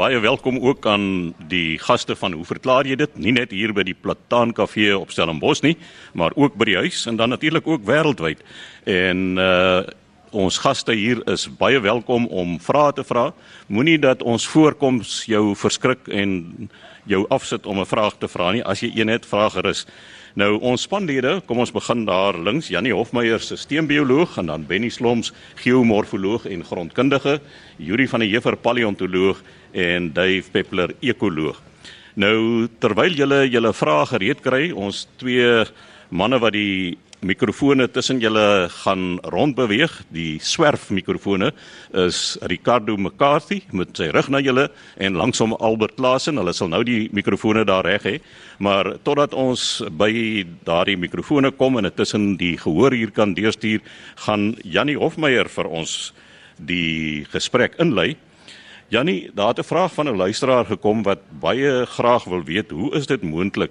Baie welkom ook aan die gaste van Hoe verklaar jy dit? Nie net hier by die Plataan Kafee op Stellenbosch nie, maar ook by die huis en dan natuurlik ook wêreldwyd. En uh ons gaste hier is baie welkom om vrae te vra. Moenie dat ons voorkoms jou verskrik en jou afsit om 'n vraag te vra nie. As jy een het, vra gerus. Nou ons spanlede, kom ons begin daar links. Janie Hofmeyer, sisteembioloog en dan Benny Sloms, geomorfoloog en grondkundige, Yuri van der Heever, paleontoloog en Dave Peppler, ekoloog. Nou terwyl julle julle vrae gereed kry, ons twee manne wat die mikrofone tussen julle gaan rondbeweeg. Die swerf mikrofone is Ricardo McCarthy met sy rug na julle en langsom Albert Klasen. Hulle sal nou die mikrofone daar reg hê. Maar totdat ons by daardie mikrofone kom en tussen die gehoor hier kan deurstuur, gaan Jannie Hofmeyer vir ons die gesprek inlei. Jannie, daar het 'n vraag van 'n luisteraar gekom wat baie graag wil weet, hoe is dit moontlik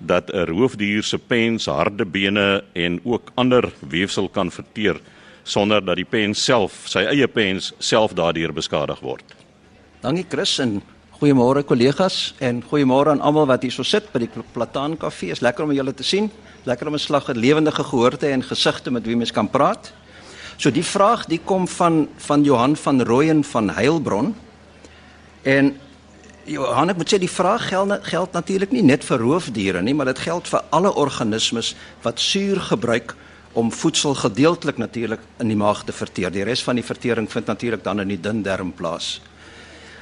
dat 'n roofdier se pens, harde bene en ook ander weefsel kan verteer sonder dat die pens self, sy eie pens self daardeur beskadig word. Dankie Chris en goeiemôre kollegas en goeiemôre aan almal wat hier so sit by die Plataan Kafee. Is lekker om julle te sien. Lekker om 'n slag lewendige gehoorde en gesigte met wie mens kan praat. So die vraag die kom van van Johan van Rooyen van Heilbron. En Johan, ek moet sê die vraag geld geld natuurlik nie net vir roofdiere nie, maar dit geld vir alle organismes wat suur gebruik om voedsel gedeeltelik natuurlik in die maag te verteer. Die res van die vertering vind natuurlik dan in die dun darm plaas.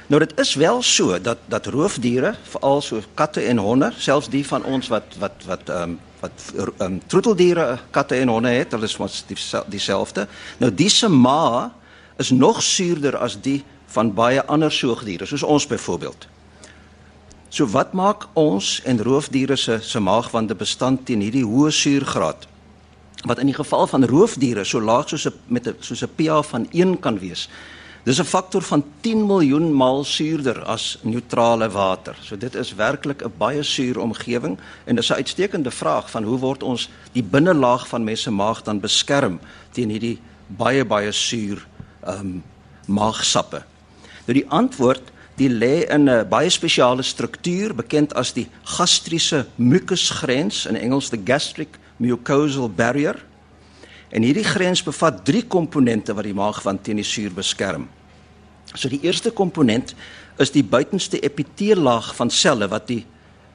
Nou dit is wel so dat dat roofdiere, veral so katte en honde, selfs die van ons wat wat wat ehm um, wat ehm um, troeteldiere, katte en honde het, hulle is mos dieselfde. Nou diese ma is nog suurder as die van baie ander soogdiere soos ons byvoorbeeld. So wat maak ons en roofdiere se se maagwande bestand teen hierdie hoë suurgraad? Wat in die geval van roofdiere so laag soos 'n met 'n soos 'n pH van 1 kan wees. Dis 'n faktor van 10 miljoen maal suurder as neutrale water. So dit is werklik 'n baie suur omgewing en dis 'n uitstekende vraag van hoe word ons die binnelaag van mense se maag dan beskerm teen hierdie baie baie suur ehm um, maagsappe. Nou die antwoord die lê in 'n baie spesiale struktuur bekend as die gastriese mukusgrens in Engels the gastric mucosal barrier. En hierdie grens bevat drie komponente wat die maagwand teen die suur beskerm. So die eerste komponent is die buitenste epiteellaag van selle wat die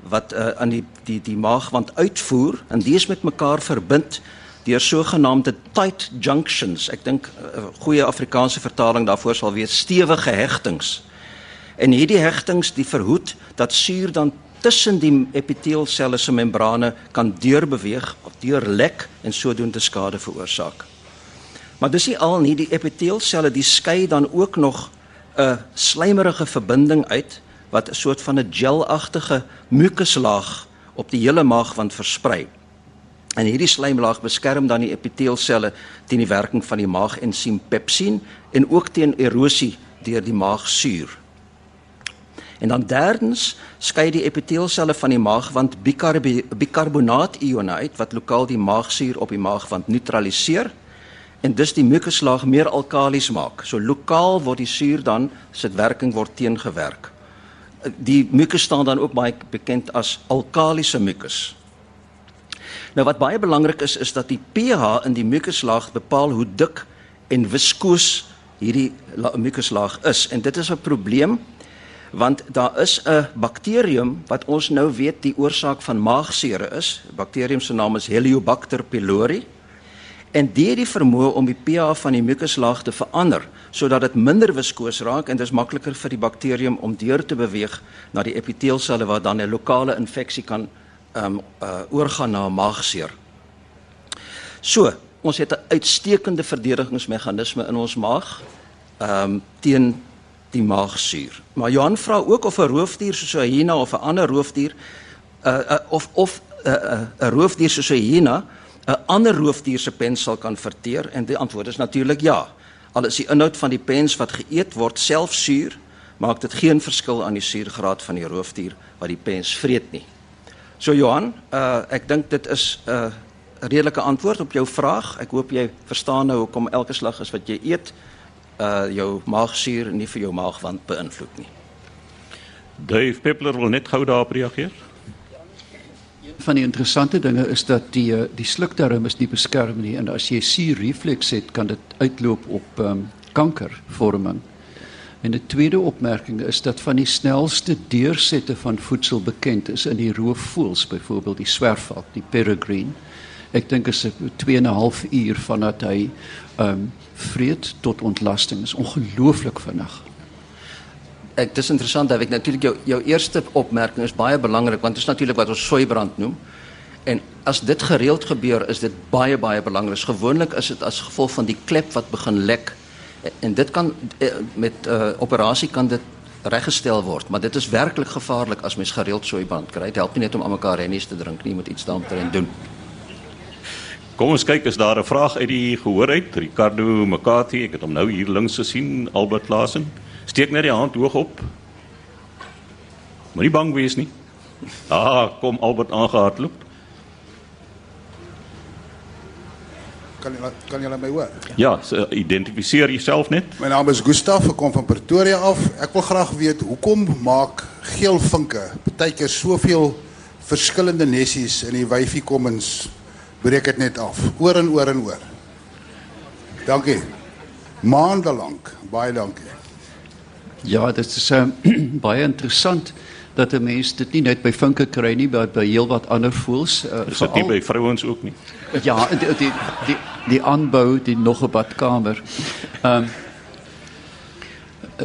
wat uh, aan die die die maagwand uitvoer en die is met mekaar verbind deur sogenaamde tight junctions. Ek dink 'n uh, goeie Afrikaanse vertaling daarvoor sal wees stewige hegtings. En hierdie hegtings die verhoed dat suur dan tussen die epiteelselle se membrane kan deurbeweeg deurlek en sodoende skade veroorsaak. Maar dis nie al nie die epiteelselle die skei dan ook nog 'n slijmerige verbinding uit wat 'n soort van 'n gelagtige mukuslaag op die hele maagwand versprei. En hierdie slijmlaag beskerm dan die epiteelselle teen die werking van die maagensium pepsin en ook teen erosie deur die maagsuur. En dan derdens skei die epiteelselle van die maagwand bikarbonaat-ione uit wat lokaal die maagsuur op die maagwand neutraliseer en dus die mukuslaag meer alkalies maak. So lokaal word die suur dan se werking word teengewerk. Die mukus staan dan ook baie bekend as alkalisiese mukus. Nou wat baie belangrik is is dat die pH in die mukuslaag bepaal hoe dik en viskoos hierdie mukuslaag is en dit is 'n probleem want daar is 'n bakterium wat ons nou weet die oorsaak van maagseer is. Die bakterium se naam is Heliobacter pylori. En dit die vermoë om die pH van die mukuslaag te verander sodat dit minder viskoos raak en dit is makliker vir die bakterium om deur te beweeg na die epiteelselle waar dan 'n lokale infeksie kan um uh oorgaan na maagseer. So, ons het 'n uitstekende verdedigingsmeganisme in ons maag um teen die maagsuur. Maar Johan vra ook of 'n roofdier soos 'n hyena of 'n ander roofdier uh, uh of of 'n uh, 'n uh, roofdier soos 'n hyena 'n ander roofdier se pens sal kan verteer en die antwoord is natuurlik ja. Al is die inhoud van die pens wat geëet word self suur, maak dit geen verskil aan die suurgraad van die roofdier wat die pens vreet nie. So Johan, uh ek dink dit is 'n uh, redelike antwoord op jou vraag. Ek hoop jy verstaan nou hoekom elke slag is wat jy eet uh jou maagsuur nie vir jou maagwand beïnvloed nie. Dave Peppler wil net gou daarop reageer. Van die interessante dinge is dat die eh, die slukdarm is nie beskerm nie en as jy C-reflux het, kan dit uitloop op um, kankervorming. En 'n tweede opmerking is dat van die snelste deursette van voedsel bekend is in die roofvoëls, byvoorbeeld die swerfvalk, die peregrine. Ek dink is 2 en 'n half uur vandat hy um, vreet tot ontlasting is ongelooflik vinnig ek dis interessant dat ek natuurlik jou eerste opmerking is baie belangrik want dit is natuurlik wat ons soeibrand noem. En as dit gereeld gebeur, is dit baie baie belangrik. Gewoonlik is dit as gevolg van die klep wat begin lek en dit kan eh, met eh, operasie kan dit reggestel word, maar dit is werklik gevaarlik as mens gereeld soeibrand kry. Dit help nie net om almekaar rennies te drink nie, jy moet iets daaroor doen. Kom ons kyk is daar 'n vraag uit die gehoor uit. Ricardo Makati, ek het hom nou hier links gesien, Albert Klasen. Steek net die hand hoog op. Moenie bang wees nie. Ah, kom Albert aangehardloop. Kan jy kan jy my hoor? Ja, so, identifiseer jouself net. My naam is Gustaf, ek kom van Pretoria af. Ek wil graag weet hoekom maak geelvinke partykeer soveel verskillende nessies in die wyfie kommens breek dit net af oor en oor en oor. Dankie. Maande lank. Baie dankie. Ja, dit is uh, baie interessant dat 'n mens dit nie net by vinke kry nie, maar by heelwat ander voels. Uh, is dit nie by vrouens ook nie? Ja, die die die, die aanbou, die nog 'n badkamer. Ehm um,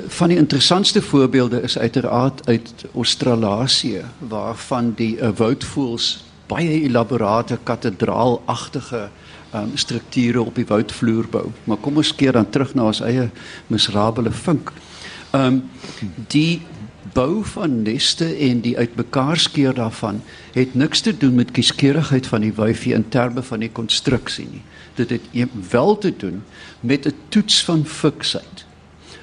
van die interessantste voorbeelde is uiteraard uit Australië waarvan die uh, woudvoels baie elaborate kathedraalagtige um, strukture op die woudvloer bou. Maar kom ons keer dan terug na ons eie miserabele vink. Ehm um, die bou van neste en die uitmekaar skeer daarvan het niks te doen met kieskeurigheid van die wyfie in terme van die konstruksie nie. Dit het wel te doen met 'n toets van fiksheid.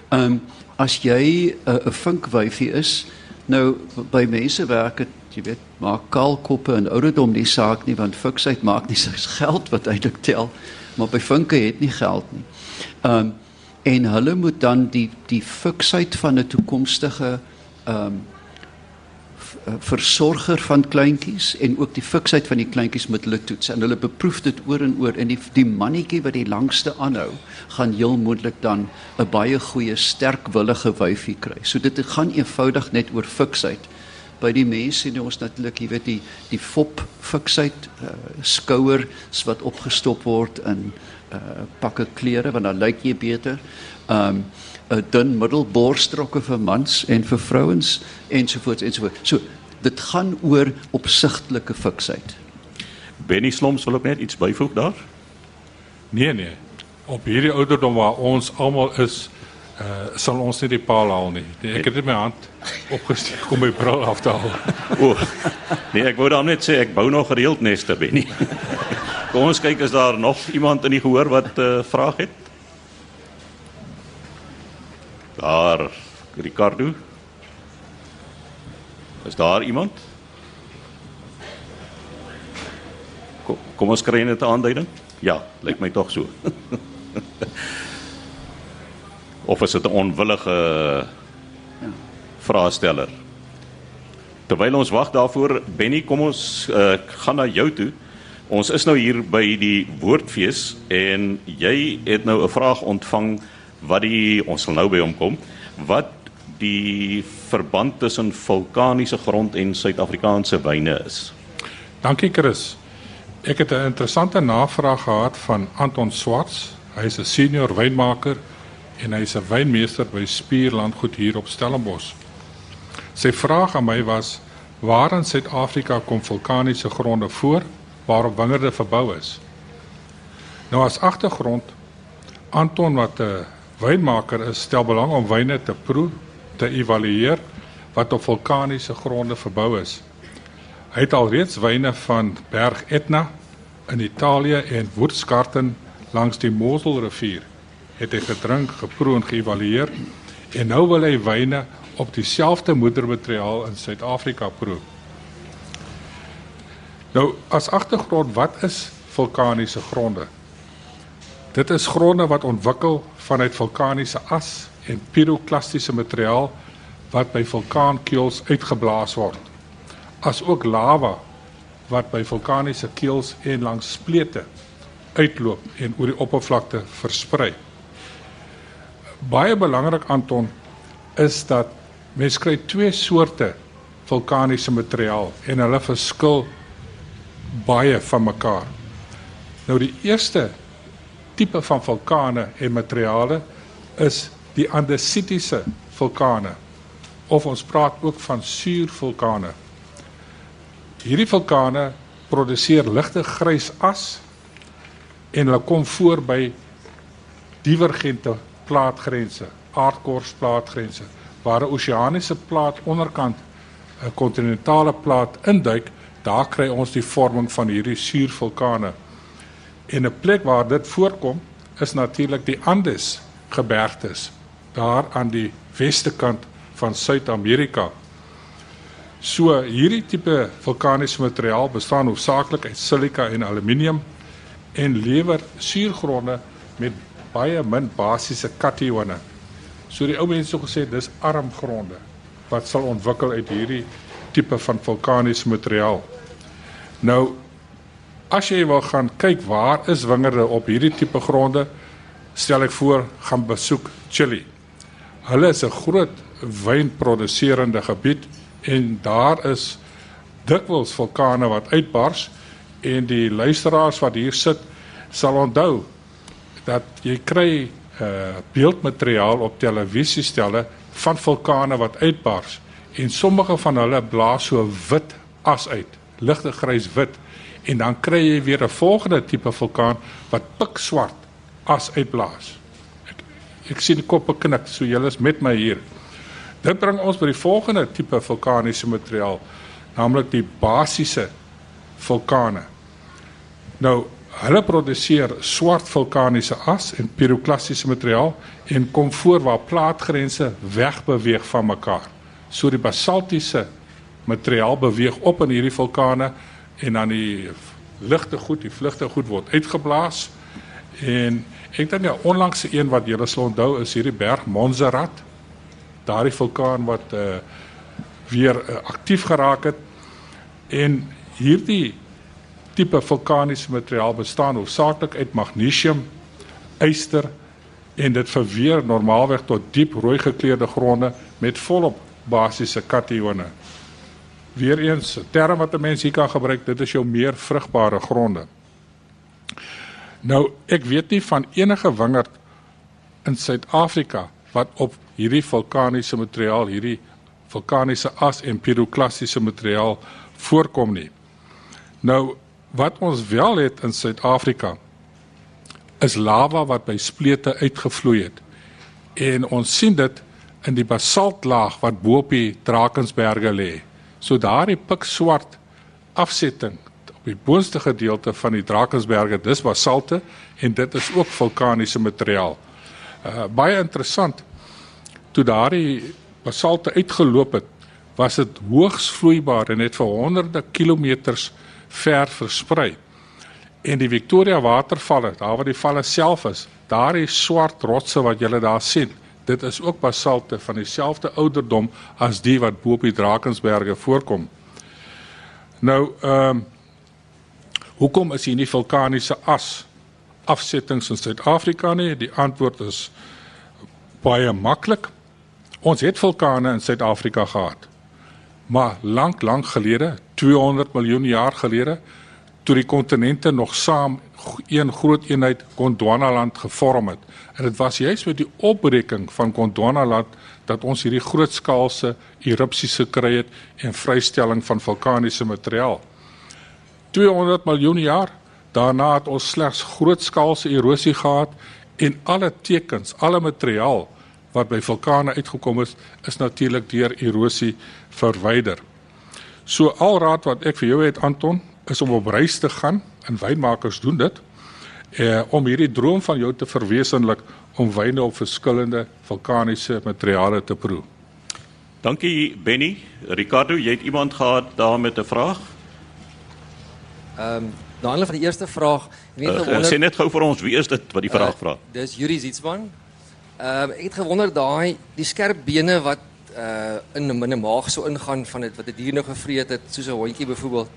Ehm um, as jy 'n uh, vinkwyfie is, nou by mense werk dit jy weet, maak kaalkoppe en ouderdom nie saak nie want fiksheid maak nie sy geld wat eintlik tel, maar by vinke het nie geld nie. Ehm um, en hulle moet dan die die fiksheid van 'n toekomstige ehm um, versorger van kleintjies en ook die fiksheid van die kleintjies met hulle toets en hulle beproef dit oor en oor en die die mannetjie wat die langste aanhou gaan heel moontlik dan 'n baie goeie sterkwillige wyfie kry. So dit gaan eenvoudig net oor fiksheid. By die mense sien ons natuurlik, jy weet die die fop fiksheid uh, skouers wat opgestop word in uh, pakke klere want dan lyk jy beter. Um 'n dun middelborstrokke vir mans en vir vrouens ensovoorts ensovoorts. So dit gaan oor opsigtelike fiksheid. Benny Sloms wil ook net iets byvoeg daar? Nee nee. Op hierdie ouderdom waar ons almal is, uh sal ons nie die paal haal nie. Ek het dit my hand opgesteek om my bril af te haal. o. Nee, ek wou dan net sê ek bou nog gereeld neste Benny. Kom ons kyk is daar nog iemand in die gehoor wat 'n uh, vraag het? Daar Ricardo. Is daar iemand? Kom, kom ons kry net 'n aanduiding. Ja, lyk my tog so. of is dit 'n onwillige vraesteller? Terwyl ons wag daarvoor, Benny, kom ons uh, gaan na jou toe. Ons is nou hier by die woordfees en jy het nou 'n vraag ontvang wat die ons sal nou by hom kom wat die verband tussen vulkaniese grond en Suid-Afrikaanse wyne is. Dankie Chris. Ek het 'n interessante navraag gehad van Anton Swarts. Hy's 'n senior wynmaker en hy's 'n wynmeester by Spierland goed hier op Stellenbosch. Sy vraag aan my was: "Waar in Suid-Afrika kom vulkaniese gronde voor?" waarop wingerde verbou is. Nou as agtergrond Anton wat 'n wynmaker is, stel belang om wyne te proe, te evalueer wat op vulkaniese gronde verbou is. Hy het alreeds wyne van Berg Etna in Italië en Woordskarten langs die Moselrivier het hy gedrink, geproe en geëvalueer en nou wil hy wyne op dieselfde moedermateriaal in Suid-Afrika proe. Nou as agtergrond, wat is vulkaniese gronde? Dit is gronde wat ontwikkel vanuit vulkaniese as en piroklastiese materiaal wat by vulkaankeels uitgeblaas word, asook lava wat by vulkaniese keels en langs splete uitloop en oor die oppervlakte versprei. Baie belangrik Anton is dat mens kry twee soorte vulkaniese materiaal en hulle verskil baie van mekaar. Nou die eerste tipe van vulkane en materiale is die andesitiese vulkane of ons praat ook van suurvulkane. Hierdie vulkane produseer ligte grys as en hulle kom voor by divergente plaatgrense, aardkorsplaatgrense waar 'n oseaniese plaat onderkant 'n kontinentale plaat induik, daar kry ons die vorming van hierdie suurvulkane. En 'n plek waar dit voorkom is natuurlik die Andes gebergtes daar aan die weste kant van Suid-Amerika. So hierdie tipe vulkaniese materiaal bestaan hoofsaaklik uit silika en aluminium en lewer suurgronde met baie min basiese katione. So die ou mense het gesê dis arm gronde wat sal ontwikkel uit hierdie tipe van vulkaniese materiaal. Nou as jy wil gaan kyk waar is wingerde op hierdie tipe gronde, stel ek voor gaan besoek Chili. Hulle is 'n groot wynproduserende gebied en daar is dikwels vulkane wat uitbars en die luisteraars wat hier sit sal onthou dat jy kry uh beeldmateriaal op televisiestelle van vulkane wat uitbars en sommige van hulle blaas so wit as uit, ligte grys wit en dan kry jy weer 'n volgende tipe vulkaan wat pikswart as uitblaas. Ek ek sien die koppe knik, so julle is met my hier. Dit bring ons by die volgende tipe vulkaniese materiaal, naamlik die basiese vulkane. Nou, hulle produseer swart vulkaniese as en piroklastiese materiaal en kom voor waar plaatgrense wegbeweeg van mekaar. So die basaltiese materiaal beweeg op in hierdie vulkane en dan die ligte goed, die vlugte goed word uitgeblaas. En ek dink 'n onlangse een wat julle sal onthou is hierdie berg Montserrat. Daardie vulkaan wat uh weer uh, aktief geraak het en hierdie tipe vulkaniese materiaal bestaan hoofsaaklik uit magnesium, yster en dit verweer normaalweg tot diep rooi gekleurde gronde met volop basiese katione. Weereens 'n term wat 'n mens hier kan gebruik, dit is jou meer vrugbare gronde. Nou, ek weet nie van enige wingerd in Suid-Afrika wat op hierdie vulkaniese materiaal, hierdie vulkaniese as en piroklastiese materiaal voorkom nie. Nou, wat ons wel het in Suid-Afrika is lava wat by splete uitgevloei het. En ons sien dit in die basaltlaag wat bo op die Drakensberge lê. So daardie pikswart afsetting op die boonste gedeelte van die Drakensberge, dis basalte en dit is ook vulkaniese materiaal. Uh baie interessant. Toe daardie basalte uitgeloop het, was dit hoogs vloeibaar en het vir honderde kilometers ver versprei. En die Victoria watervalle, daar waar die valle self is, daar is swart rotse wat julle daar sien. Dit is ook basalte van dieselfde ouderdom as die wat bo op die Drakensberge voorkom. Nou, ehm um, hoekom is hier nie vulkaniese as afsettings in Suid-Afrika nie? Die antwoord is baie maklik. Ons het vulkane in Suid-Afrika gehad. Maar lank lank gelede, 200 miljoen jaar gelede, toe die kontinente nog saam een groot eenheid Gondwanaland gevorm het. En dit was juis met die opbreking van Gondwanaland dat ons hierdie grootskaalse erupsies gekry het en vrystelling van vulkaniese materiaal. 200 miljoen jaar daarna het ons slegs grootskaalse erosie gehad en alle tekens, alle materiaal wat by vulkane uitgekom het, is natuurlik deur erosie verwyder. So alraad wat ek vir jou het Anton, is om op reis te gaan en wynmakers doen dit eh om hierdie droom van jou te verwesenlik om wyne op verskillende vulkaniese materiale te proe. Dankie Benny. Ricardo, jy het iemand gehad daar met 'n vraag? Ehm um, na aanleiding van die eerste vraag, ek weet Uh, gewonder sê net gou vir ons, wie is dit wat die vraag uh, vra? Dis Yuri Zietsman. Ehm uh, ek het gewonder daai die skerp bene wat uh in 'n minne maag sou ingaan van dit wat 'n die dier nou gevreet het, soos 'n hondjie byvoorbeeld,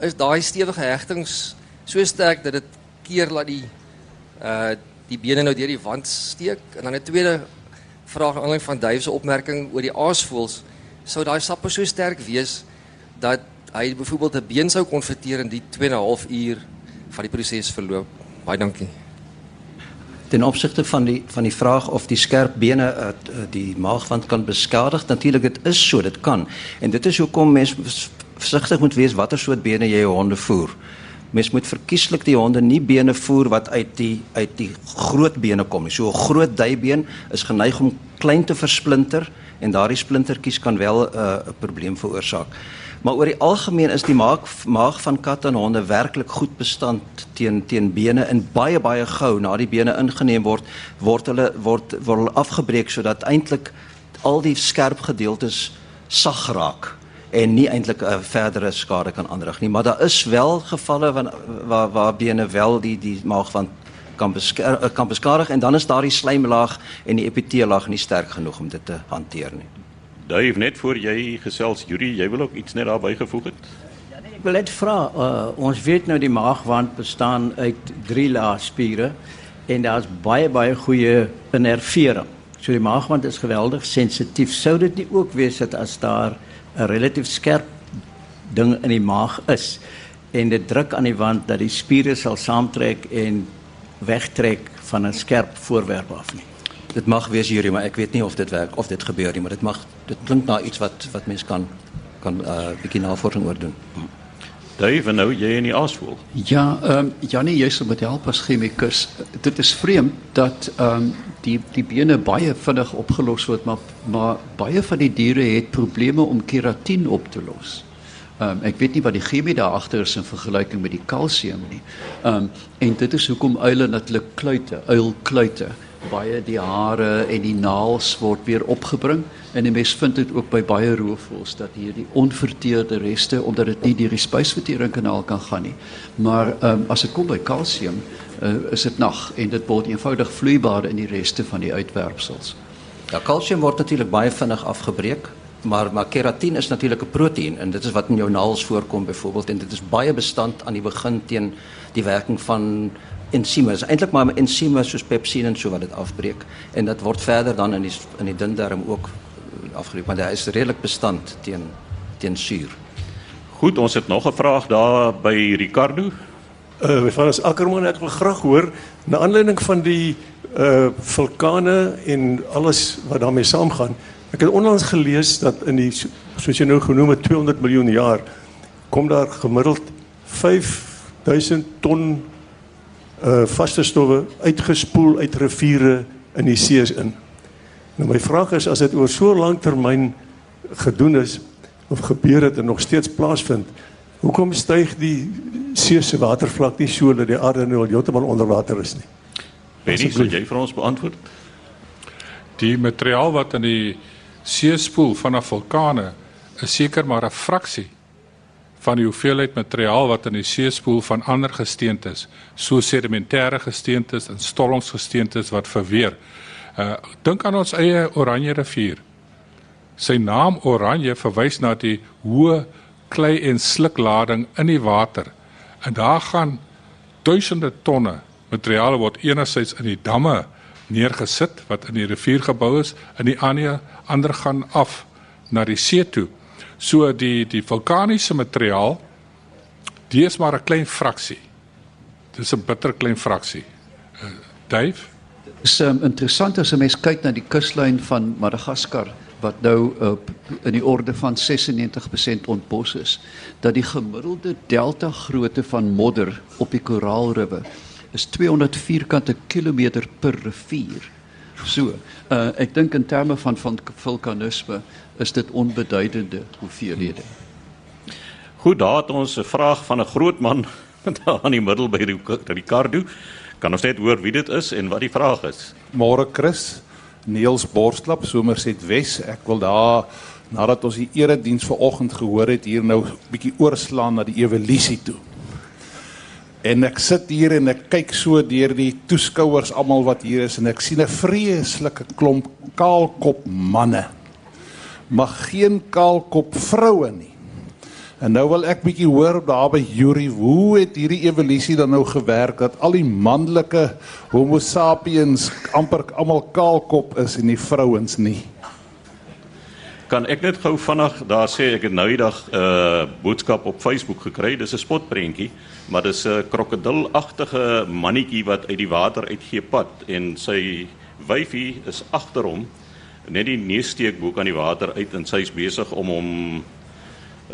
is daai stewige hegtings so sterk dat dit keer laat die uh die bene nou deur die wand steek. En dan 'n tweede vraag aan aanleiding van Dave se opmerking oor die aasvoëls, sou daai sappe so sterk wees dat hy byvoorbeeld 'n been sou konfronteer in die 2 en 'n half uur van die proses verloop. Baie dankie. Ten opsigte van die van die vraag of die skerp bene uh, die maagwand kan beskadig, natuurlik dit is so, dit kan. En dit is hoekom mens versigtig moet wees watter soort bene jy jou honde voer. Mens moet verkieslik die honde nie bene voer wat uit die uit die groot bene kom nie. So 'n groot duibeen is geneig om klein te versplinter en daardie splintertjies kan wel 'n uh, probleem veroorsaak. Maar oor die algemeen is die maag maag van katte en honde werklik goed bestand teen teen bene en baie baie gou na die bene ingeneem word word hulle word word hulle afgebreek sodat eintlik al die skerp gedeeltes sag raak en nie eintlik 'n verdere skade kan aanrig nie. Maar daar is wel gevalle van waar waar bene wel die die maag van kan beskadig kan beskadig en dan is daardie slijmlaag en die epiteellaag nie sterk genoeg om dit te hanteer nie Dave net voor jy gesels Yuri, jy wil ook iets net daarby gevoeg het? Ja nee, ek wil net vra, uh, ons weet nou die maagwand bestaan uit drie lae spiere en daar's baie baie goeie innervering. So die maagwand is geweldig sensitief. Sou dit nie ook wees dat as daar 'n relatief skerp ding in die maag is en dit druk aan die wand dat die spiere sal saamtrek en wegtrek van 'n skerp voorwerp af nie? Dit mag wees hierdie, maar ek weet nie of dit werk of dit gebeur nie, maar dit mag dit klink na iets wat wat mens kan kan 'n uh, bietjie navorsing oor doen. Dave, nou jy in die aasvoel. Ja, ehm um, Janie, jy sou met help as chemikus. Dit is vreemd dat ehm um, die die bene baie vinnig opgelos word, maar maar baie van die diere het probleme om keratien op te los. Ehm um, ek weet nie wat die chemie daar agter is in vergelyking met die kalsium nie. Ehm um, en dit is hoekom uile natuurlik kluite, uilkluite baie die hare en die naels word weer opgebring en die mens vind dit ook by baie roofvoëls dat hierdie onverteerde reste omdat dit nie deur die spysverteringskanaal kan gaan nie. Maar um, as dit kom by kalsium, uh, is dit nag en dit word eenvoudig vloeibaar in die reste van die uitwerpsels. Ja, kalsium word natuurlik baie vinnig afgebreek. Maar maar keratien is natuurlik 'n proteïen en dit is wat in jou naels voorkom byvoorbeeld en dit is baie bestand aan die begin teen die werking van is eintlik maar ensieme soos pepsine en so wat dit afbreek en dit word verder dan in die in die dun darm ook eh, afgebreek, maar dit is redelik bestand teen teen suur. Goed, ons het nog 'n vraag daar by Ricardo. Uh van ons Ackerman ek wil graag hoor na aanleiding van die uh vulkane en alles wat daarmee saamgaan. Ek het onlangs gelees dat in die soos jy nou genoem het 200 miljoen jaar kom daar gemiddeld 5000 ton uh vaste stowwe uitgespoel uit riviere in die see's in. Nou my vraag is as dit oor so lank termyn gedoen is of gebeur het en nog steeds plaasvind, hoekom styg die see se watervlak nie so dat die aarde nou heeltemal onder water is nie? Benny, sal jy vir ons beantwoord? Die materiaal wat in die see spoel vanaf vulkane is seker maar 'n fraksie van die hoeveelheid materiaal wat in die seespoel van ander gesteentes, so sedimentêre gesteentes en stollingsgesteentes wat verweer. Uh dink aan ons eie Oranje rivier. Sy naam Oranje verwys na die hoë klei en sluklading in die water. En daar gaan duisende tonne materiaal word enerzijds in die damme neergesit wat in die rivier gebou is en die ander ander gaan af na die see toe So die die vulkaniese materiaal die is maar 'n klein fraksie. Dis 'n bitter klein fraksie. Dave Dit is um, interessant as 'n mens kyk na die kuslyn van Madagaskar wat nou op uh, in die orde van 96% ontbos is, dat die gemiddelde delta grootte van modder op die koraalribbe is 200 vierkante kilometer per rivier. So, uh, ek dink in terme van van vulkanisme is dit onbeduidende hoeveelhede. Goed, daar het ons 'n vraag van 'n groot man daar aan die middel by Ricardo. Kan ons net hoor wie dit is en wat die vraag is? Môre Chris, Niels Borstlap, Somerset Wes. Ek wil daar nadat ons die erediens vanoggend gehoor het hier nou bietjie oorslaan na die evolusie toe. En ek sit hier en ek kyk so deur die toeskouers almal wat hier is en ek sien 'n vreeslike klomp kaalkop manne maar geen kaalkop vroue nie. En nou wil ek bietjie hoor daar by Yuri, hoe het hierdie evolusie dan nou gewerk dat al die manlike Homo sapiens amper almal kaalkop is en die vrouens nie? Kan ek net gou vinnig daar sê ek het nou die dag 'n uh, boodskap op Facebook gekry. Dis 'n spotprentjie, maar dis 'n krokodilagtige mannetjie wat uit die water uitgee pad en sy wyfie is agter hom net die neus steek bo kan die water uit en sy's besig om hom 'n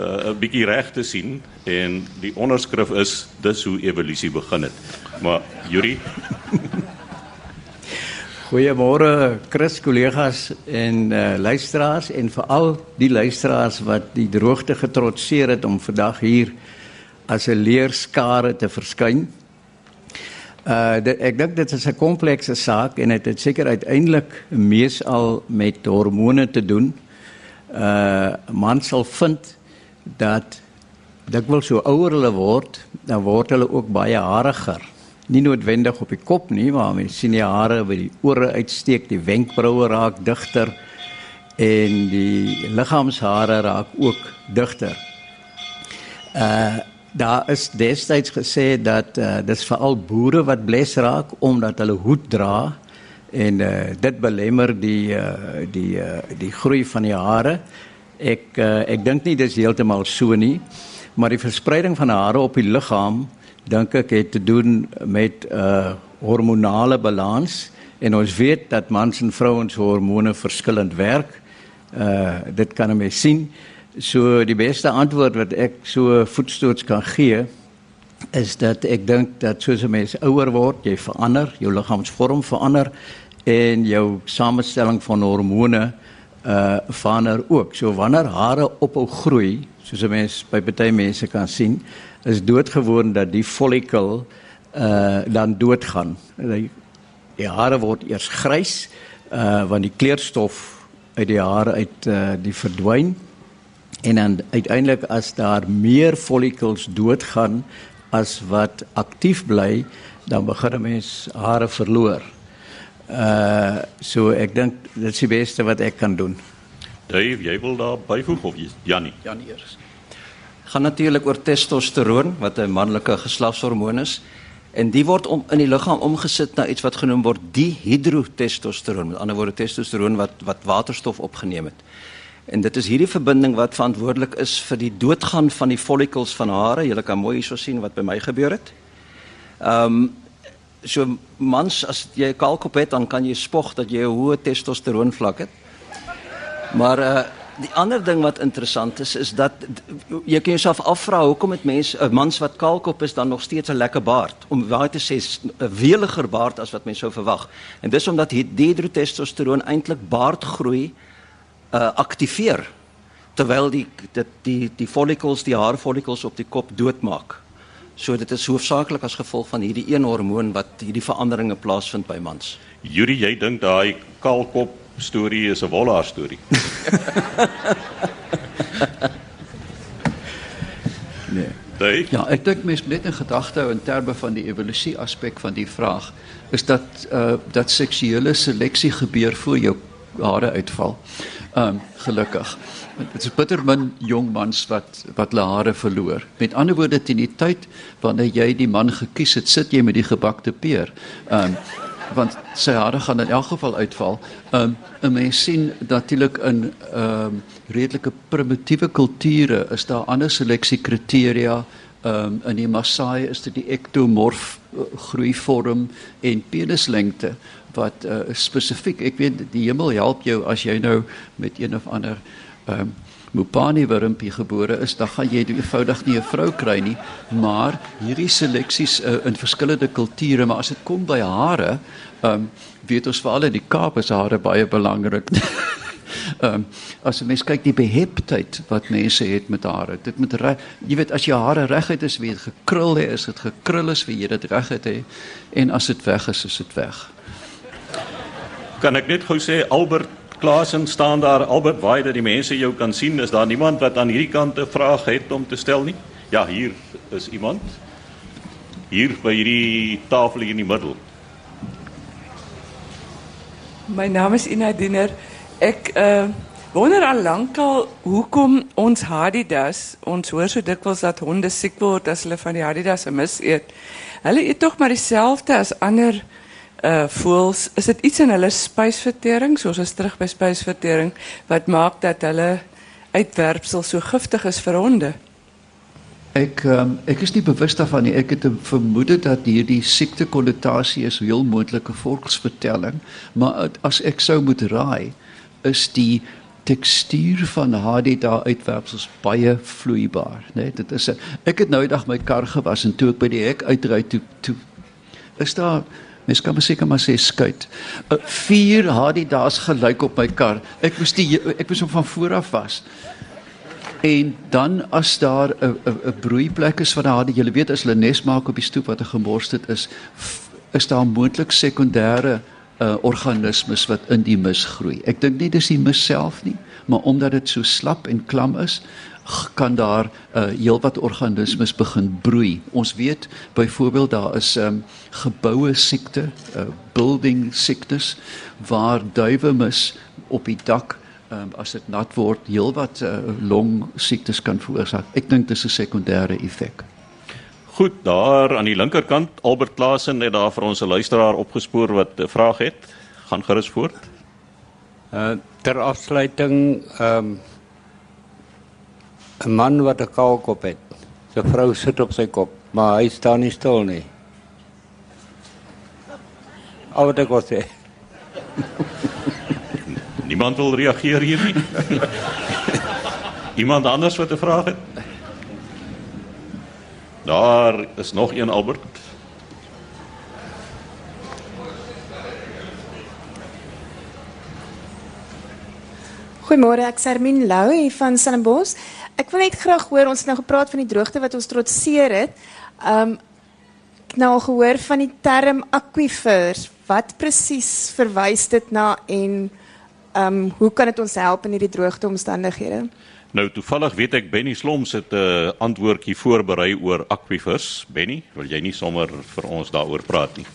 uh, bietjie reg te sien en die onderskrif is dis hoe evolusie begin het. Maar Yuri Goeiemôre Chris kollegas en uh, luisteraars en veral die luisteraars wat die droogte getrotseer het om vandag hier as 'n leerskare te verskyn. Uh dit, ek dink dit is 'n komplekse saak en dit het, het seker uiteindelik meesal met hormone te doen. Uh man sal vind dat dikwels so ouer hulle word, dan word hulle ook baie hariger nie noodwendig op die kop nie, maar mens sien die hare by die ore uitsteek, die wenkbroue raak digter en die liggaamshare raak ook digter. Uh daar is destyds gesê dat uh, dis veral boere wat bles raak omdat hulle hoed dra en uh, dit belemmer die uh, die uh, die groei van die hare. Ek uh, ek dink nie dis heeltemal so nie, maar die verspreiding van hare op die liggaam dink ek het te doen met 'n uh, hormonale balans en ons weet dat mans en vrouens hormone verskillend werk. Uh dit kan 'n mens sien. So die beste antwoord wat ek so voetstoots kan gee is dat ek dink dat soos 'n mens ouer word, jy verander, jou liggaamsvorm verander en jou samestelling van hormone uh verander ook. So wanneer hare ophou groei, soos 'n mens by baie mense kan sien, is doodgewoon dat die follicle uh dan doodgaan. Die, die hare word eers grys uh want die kleurstof uit die hare uit uh die verdwyn en dan uiteindelik as daar meer follicles doodgaan as wat aktief bly, dan begin 'n mens hare verloor. Uh so ek dink dit is die beste wat ek kan doen. Dave, jy wil daar byvoeg of Jannie? Jannie eers gaan natuurlik oor testosteron wat 'n manlike geslagshormoon is en die word om in die liggaam omgesit na iets wat genoem word dihidrotestosteron met ander woorde testosteron wat wat waterstof opgeneem het. En dit is hierdie verbinding wat verantwoordelik is vir die doodgaan van die follicles van hare. Jy kan mooi hierso sien wat by my gebeur het. Ehm um, so mans as jy 'n kalkop het dan kan jy spog dat jy 'n hoë testosteron vlak het. Maar uh Die ander ding wat interessant is is dat jy kan jouself afvra hoekom het mense 'n mans wat kaalkop is dan nog steeds 'n lekker baard om waar te sê 'n weliger baard as wat mense sou verwag. En dis omdat hidrotestosteron eintlik baardgroei uh aktiveer terwyl die dit die die follicles die haarfollicles op die kop doodmaak. So dit is hoofsaaklik as gevolg van hierdie een hormoon wat hierdie veranderinge plaasvind by mans. Yuri, jy dink daai kaalkop storie is 'n wollaar storie. nee. Dave? Ja, ek dink mens net in gedagte hou in terme van die evolusie aspek van die vraag is dat uh dat seksuele seleksie gebeur voor jou hare uitval. Um gelukkig. Dit is bitter min jong mans wat wat hulle hare verloor. Met ander woorde teen die tyd wanneer jy die man gekies het, sit jy met die gebakte peer. Um want sy hare gaan in elk geval uitval. Ehm um, 'n mens sien natuurlik in ehm um, redelike primitiewe kulture is daar ander seleksiekriteria. Ehm um, in die Maasai is dit die ektomorf uh, groeivorm en penislengte wat uh, spesifiek, ek weet die hemel help jou as jy nou met een of ander ehm um, Mupani wurmpie gebore is, dan gaan jy eenvoudig nie 'n vrou kry nie, maar hierdie seleksies uh, in verskillende kulture, maar as dit kom by hare, ehm um, weet ons veral in die Kaap is hare baie belangrik. Ehm um, as jy mens kyk die beheptheid wat mense het met hare. Dit moet reg, jy weet as jy hare reguit is, wie dit gekrul het, is dit gekrul is wie jy dit reguit het en as dit weg is, is dit weg. Kan ek net gou sê Albert Klaasen staan daar Albert Waai dat die mense jou kan sien. Is daar niemand wat aan hierdie kant 'n vraag het om te stel nie? Ja, hier is iemand. Hier by hierdie tafel hier in die middel. My naam is Ina Diener. Ek uh wonder al lankal hoekom ons Adidas, ons hoor so dikwels dat honde siek word as hulle van die Adidas mis eet. Hulle eet tog maar dieselfde as ander uh voels. Is dit iets in hulle spysvertering, soos ons terug by spysvertering wat maak dat hulle uitwerpsel so giftig is vir honde? Ek um, ek is nie bewus daarvan nie. Ek het 'n vermoede dat hierdie siekte konnotasie is heel moontlike volksvertelling, maar as ek sou moet raai, is die tekstuur van HD daar uitwerpsels baie vloeibaar, né? Nee, dit is 'n ek het nou eendag my kar gewas en toe ek by die hek uitry toe toe is daar mens kan seker maar sê skuit. 'n uh, Vier HD daar's gelyk op my kar. Ek moes die ek moes hom van voor af was. En dan as daar 'n broeiplek is van HD, jy weet as hulle nes maak op die stoep wat gemors het is, is daar moontlik sekondêre uh, organismes wat in die mis groei. Ek dink nie dis die mis self nie, maar omdat dit so slap en klam is, kan daar uh, heelwat organismes begin broei. Ons weet byvoorbeeld daar is um, geboue siekte, uh, building sickness waar duwe mis op die dak um, as dit nat word heelwat uh, long siektes kan veroorsaak. Ek dink dis 'n sekondêre effek. Goed, daar aan die linkerkant Albert Klasen het daar vir ons 'n luisteraar opgespoor wat 'n vraag het. Gaan gerus voort. Uh ter afsluiting ehm um, 'n man wat 'n kaal kop het. Sy vrou sit op sy kop, maar hy staan nie stil nie. Al wat ek wil sê. Niemand wil reageer hier nie. Iemand anders wat 'n vraag het? Daar is nog een Albert. Goeiemôre, ek is Hermine Lou hier van Stellenbosch. Ek wil net graag hoor ons het nou gepraat van die droogte wat ons trotseer het. Um nou al gehoor van die term aquifers. Wat presies verwys dit na en um hoe kan dit ons help in hierdie droogte omstandighede? Nou toevallig weet ek Benny Sloms het 'n uh, antwoordjie voorberei oor aquifers. Benny, wil jy nie sommer vir ons daaroor praat nie?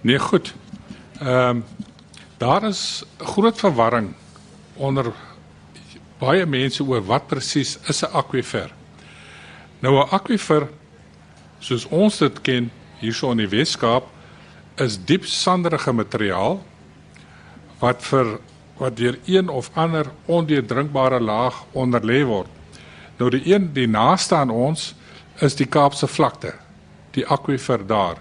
Nee, goed. Ehm um, daar is groot verwarring onder baie mense oor wat presies is 'n akwifer. Nou 'n akwifer soos ons dit ken hierso in die Weskaap is diep sanderige materiaal wat vir wat deur een of ander ondeurdrinkbare laag onderlê word. Nou die een die naaste aan ons is die Kaapse vlakte, die akwifer daar.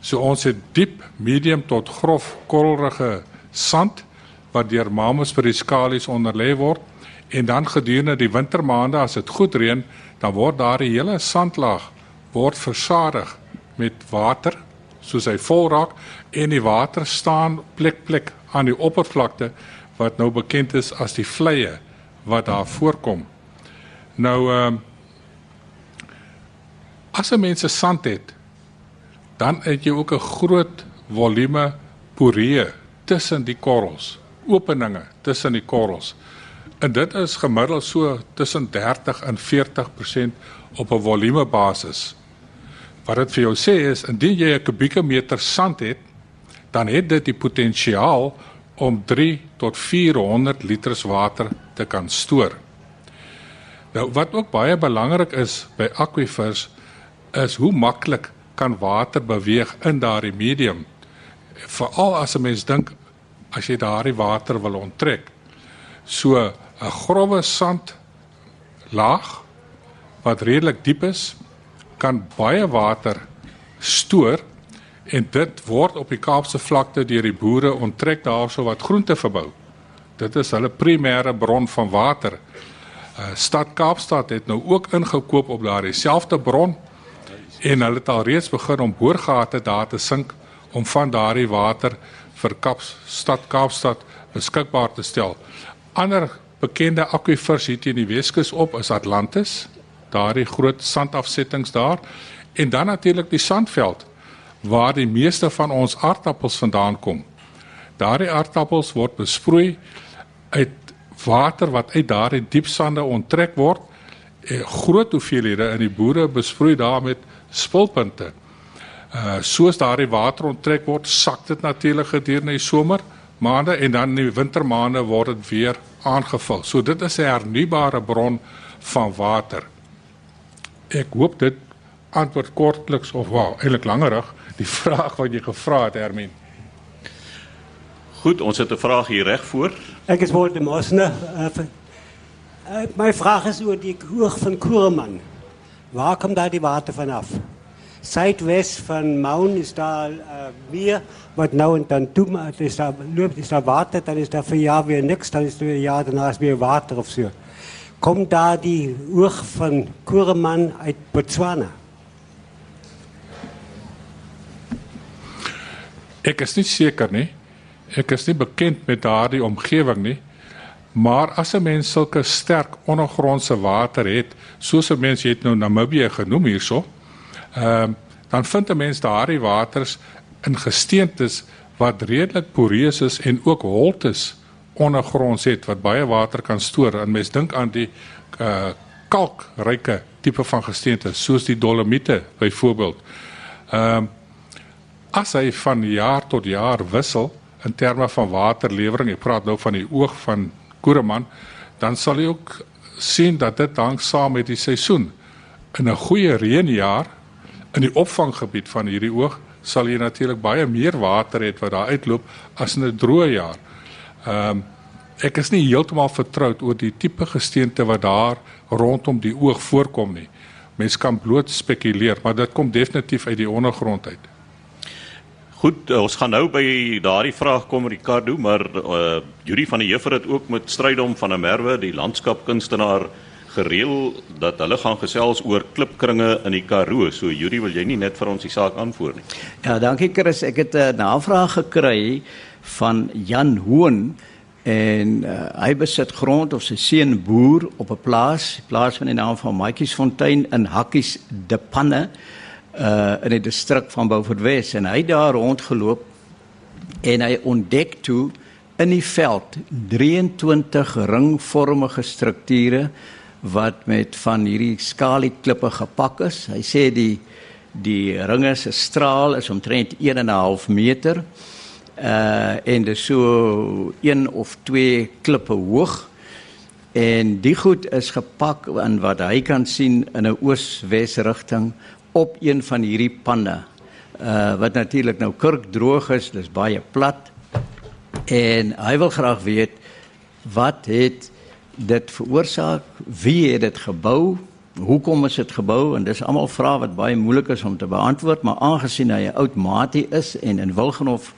So ons het diep, medium tot grof korrelrige sand wat deur mamas vir die skalies onderlê word en dan gedurende die wintermaande as dit goed reën, dan word daar 'n hele sandlaag word versadig met water soos hy vol raak en die water staan plek plek aan die oppervlakte wat nou bekend is as die vleie wat daar voorkom. Nou ehm uh, as 'n mens se sand het, dan het jy ook 'n groot volume poree tussen die korrels, openinge tussen die korrels. En dit is gemiddeld so tussen 30 en 40% op 'n volume basis. Wat dit vir jou sê is indien jy 'n kubieke meter sand het, dan het dit die potensiaal om 3 tot 400 liters water te kan stoor. Nou wat ook baie belangrik is by aquifers is hoe maklik kan water beweeg in daardie medium. Veral as 'n mens dink as jy daardie water wil onttrek. So 'n grouwe sand laag wat redelik diep is kan baie water stoor en dit word op die Kaapse vlakte deur die boere onttrek daarso wat groente verbou. Dit is hulle primêre bron van water. Uh, Stad Kaapstad het nou ook ingekoop op daardie selfde bron en hulle het al reeds begin om boorgate daar te sink om van daardie water vir Kaapstad Kaapstad beskikbaar te stel. Ander bekende akwifers hier in die Weskus op is Atlantis, daardie groot sandafsettings daar en dan natuurlik die Sandveld waar die meeste van ons aardappels vandaan kom. Daardie aardappels word besproei uit water wat uit daardie diep sande onttrek word. Groot hoeveelhede in die boere besproei daarmee spulpunte. Uh soos daardie water onttrek word, sak dit natuurlik gedurende die somer maande en dan in die wintermaande word dit weer aangevul. So dit is 'n hernubare bron van water. Ek hoop dit antwoord kortliks of wel eintlik langerig die vraag wat jy gevra het Hermien. Goed, ons het 'n vraag hier reg voor. Ek is Wouter Mosne. Uh, uh, my vraag is oor die hoog van Kureman. Waar kom daar die water vanaf? Zuidwest van Maun is daar uh, meer wat nou en dan toe is daar loop is daar water, dan is daar vir jaar weer niks, dan is er weer jaar daarna weer water of so. Kom daar die hoog van Kureman uit Botswana? Ek is nie seker nie. Ek is nie bekend met daardie omgewing nie. Maar as 'n mens sulke sterk ondergrondse water het, soos 'n mens het nou Namibië genoem hierso, ehm uh, dan vind 'n mens daardie waters in gesteentes wat redelik poreus is en ook holtes ondergronds het wat baie water kan stoor. En mens dink aan die uh kalkryke tipe van gesteente soos die dolomiete byvoorbeeld. Ehm uh, as hy van jaar tot jaar wissel in terme van waterlewering, ek praat nou van die oog van Koereman, dan sal jy ook sien dat dit hang saam met die seisoen. In 'n goeie reënjaar in die opvanggebied van hierdie oog sal jy natuurlik baie meer water hê wat daar uitloop as in 'n droë jaar. Ehm um, ek is nie heeltemal vertroud oor die tipe gesteente wat daar rondom die oog voorkom nie. Mens kan bloot spekuleer, maar dit kom definitief uit die ondergrond uit. Goed, uh, ons gaan nou by daardie vraag kom Ricardo, maar uh Juri van die Heuvel het ook met Strydom van der Merwe, die landskapkunstenaar gereël dat hulle gaan gesels oor klipkringe in die Karoo. So Juri, wil jy nie net vir ons die saak aanvoer nie? Ja, dankie Chris. Ek het 'n navraag gekry van Jan Hoon en uh, hy besit grond of sy seun boer op 'n plaas, plaas van die naam van Maatjiesfontein in Hakkies de Panne uh in die distrik van Beaufort Wes en hy daar rondgeloop en hy ontdek toe in die veld 23 ringvormige strukture wat met van hierdie skalieklippe gepak is. Hy sê die die ringe se straal is omtrent 1 en 'n half meter. Uh en dis so een of twee klippe hoog. En die goed is gepak in wat hy kan sien in 'n oos-wes rigting op een van hierdie panne. Uh wat natuurlik nou kurkdroog is, dis baie plat. En hy wil graag weet wat het dit veroorsaak? Wie het dit gebou? Hoekom is dit gebou? En dis almal vrae wat baie moeilik is om te beantwoord, maar aangesien hy 'n oud maatie is en in Wilgenhof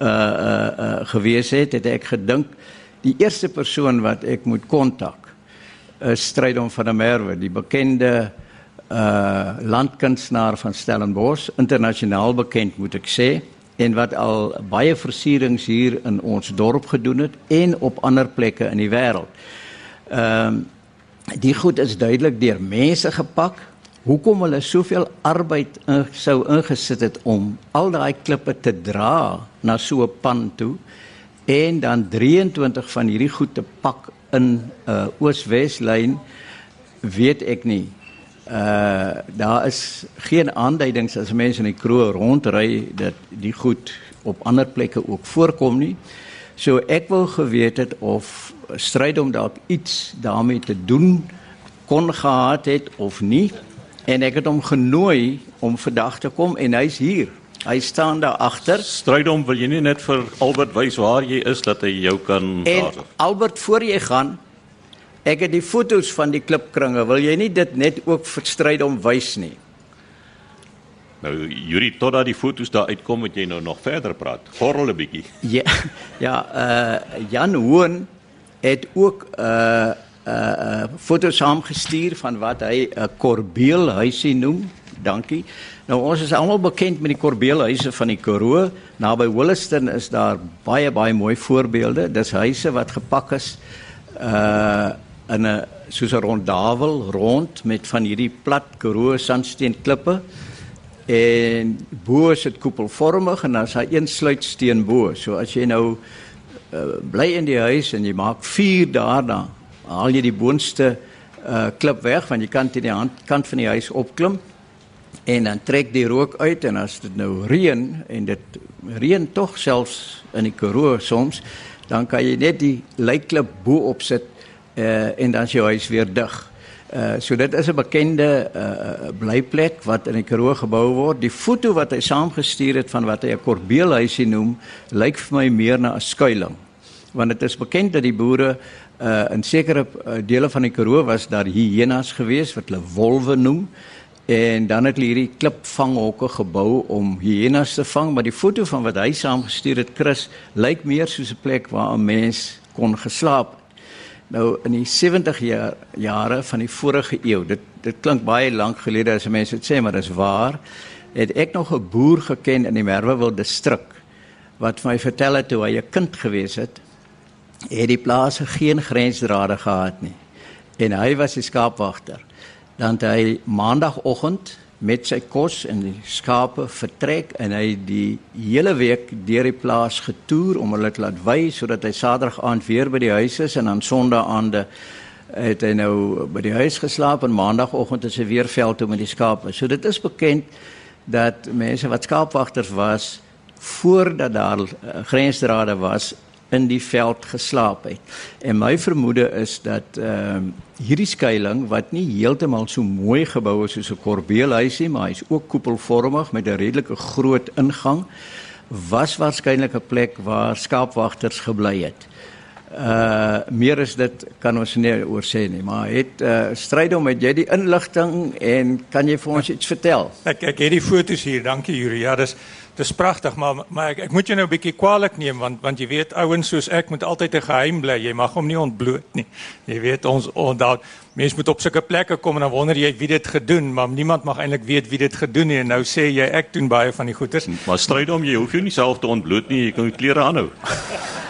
uh uh, uh gewees het, het ek gedink die eerste persoon wat ek moet kontak is Strydom van der Merwe, die bekende uh landkunstenaar van Stellenbosch, internasionaal bekend moet ek sê en wat al baie versierings hier in ons dorp gedoen het en op ander plekke in die wêreld. Ehm uh, die goed is duidelik deur mense gepak. Hoekom hulle soveel arbeid in, sou ingesit het om al daai klippe te dra na so 'n pan toe en dan 23 van hierdie goed te pak in 'n uh, oos-wes lyn weet ek nie uh daar is geen aanduidings as mense in die kroeg rondry dat die goed op ander plekke ook voorkom nie. So ek wou geweet het of stryd om dalk iets daarmee te doen kon gehad het of nie en ek het hom genooi om vandag te kom en hy's hier. Hy staan daar agter. Strydom, wil jy nie net vir Albert wys waar jy is dat hy jou kan En Albert voor jy gaan, Ek het die foto's van die klipkringe. Wil jy nie dit net ook verstryd om wys nie? Nou Yuri totdat die foto's daar uitkom, moet jy nou nog verder praat. Gorrel 'n bietjie. Ja. Ja, uh Jan Hoon het ook uh uh, uh foto's saamgestuur van wat hy 'n uh, korbeelhuisie noem. Dankie. Nou ons is almal bekend met die korbeelhuise van die Karoo. Naby Williston is daar baie baie mooi voorbeelde. Dis huise wat gepak is uh in 'n soos 'n rondawel rond met van hierdie plat karoo sandsteen klippe en bo is dit koepelvormig en dan is daar een sluitsteen bo. So as jy nou uh, bly in die huis en jy maak vuur daarna, haal jy die boonste uh, klip weg want jy kan teen die hand kant van die huis opklim En dan trek die rook uit en as dit nou reën en dit reën tog selfs in die Karoo soms, dan kan jy net die lijkklip bo op sit uh, en dan is jou huis weer dig. Uh, so dit is 'n bekende uh, blyplek wat in die Karoo gebou word. Die foto wat hy saamgestuur het van wat hy 'n korbeelhuisie noem, lyk vir my meer na 'n skuilings. Want dit is bekend dat die boere uh, in sekere uh, dele van die Karoo was daar hyenas geweest wat hulle wolwe noem en dan het hulle hierdie klipvanghokke gebou om hyenas te vang, maar die foto van wat hy saamgestuur het Chris lyk meer soos 'n plek waar 'n mens kon geslaap. Nou in die 70 jaar jare van die vorige eeu, dit dit klink baie lank gelede as mense dit sê, maar dit is waar. Het ek nog 'n boer geken in die Merwewil distrik wat my vertel het hoe hy 'n kind gewees het het die plase geen grensdrade gehad nie. En hy was die skaapwagter. Dan het hy maandagooggend met sy kos en die skape vertrek en hy die hele week deur die plaas getoer om hulle te laat wy sodat hy Saterdag aand weer by die huis is en dan Sondag aande het hy nou by die huis geslaap en maandagooggend is hy weer veld toe met die skape. So dit is bekend dat mense wat skaapwagters was voordat daar uh, grensdrade was in die veld geslaap het. En my vermoede is dat ehm uh, hierdie skuilings wat nie heeltemal so mooi gebou is soos 'n korbeelhuisie, maar hy's ook koepelvormig met 'n redelike groot ingang, was waarskynlik 'n plek waar skaapwagters gebly het. Uh meer is dit kan ons nie oor sê nie, maar het uh stryd om met jy die inligting en kan jy vir ons iets vertel? Ek ek het die foto's hier. Dankie Yuri. Ja, dis dis pragtig, maar maar ek, ek moet jou nou 'n bietjie kwaliek neem want want jy weet ouens soos ek moet altyd 'n geheim bly. Jy mag hom nie ontbloot nie. Jy weet ons onthou mense moet op sulke plekke kom en dan wonder jy wie dit gedoen, maar niemand mag eintlik weet wie dit gedoen het. En nou sê jy ek doen baie van die goeters. Maar stryd om jy hoef jou nie self te ontbloot nie. Jy kan jou klere aanhou.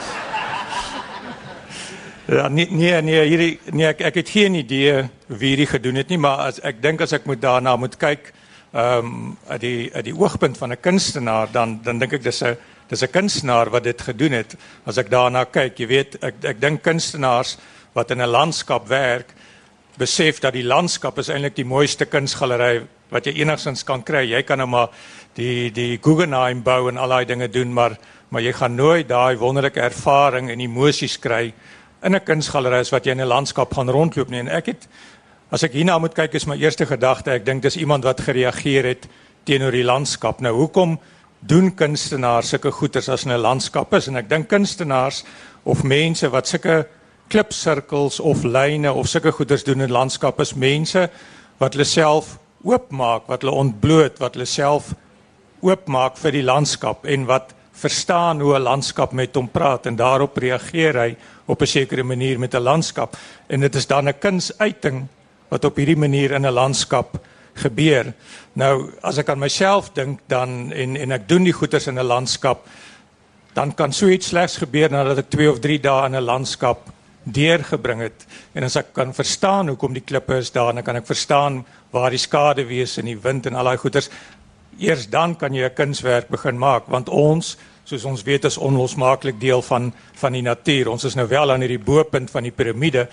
Ja, nee nee nee hierdie nee ek ek het geen idee wie hierdie gedoen het nie, maar as ek dink as ek moet daarna moet kyk ehm um, uit die uit die oogpunt van 'n kunstenaar dan dan dink ek dis 'n dis 'n kunstenaar wat dit gedoen het. As ek daarna kyk, jy weet, ek ek dink kunstenaars wat in 'n landskap werk, besef dat die landskap is eintlik die mooiste kunsgalery wat jy enigsins kan kry. Jy kan nou maar die die Guggenheim bou en al daai dinge doen, maar maar jy gaan nooit daai wonderlike ervaring en emosies kry in 'n kunsgalery as wat jy in 'n landskap gaan rondloop nie. En ek het As ek hierna moet kyk is my eerste gedagte, ek dink dis iemand wat gereageer het teenoor die landskap. Nou hoekom doen kunstenaars sulke goeters as 'n landskap is en ek dink kunstenaars of mense wat sulke klipsirkels of lyne of sulke goeters doen in landskap is mense wat hulle self oopmaak, wat hulle ontbloot, wat hulle self oopmaak vir die landskap en wat verstaan hoe 'n landskap met hom praat en daarop reageer hy op 'n sekere manier met 'n landskap en dit is dan 'n kunsuiting wat op hierdie manier in 'n landskap gebeur. Nou as ek aan myself dink dan en en ek doen die goeders in 'n landskap dan kan so iets slegs gebeur nadat ek 2 of 3 dae in 'n landskap deurgebring het en as ek kan verstaan hoekom die klippe is daar dan kan ek verstaan waar die skade wees in die wind en al daai goeders eers dan kan jy 'n kunswerk begin maak want ons soos ons weet is onlosmaaklik deel van van die natuur ons is nou wel aan hierdie bo-punt van die piramide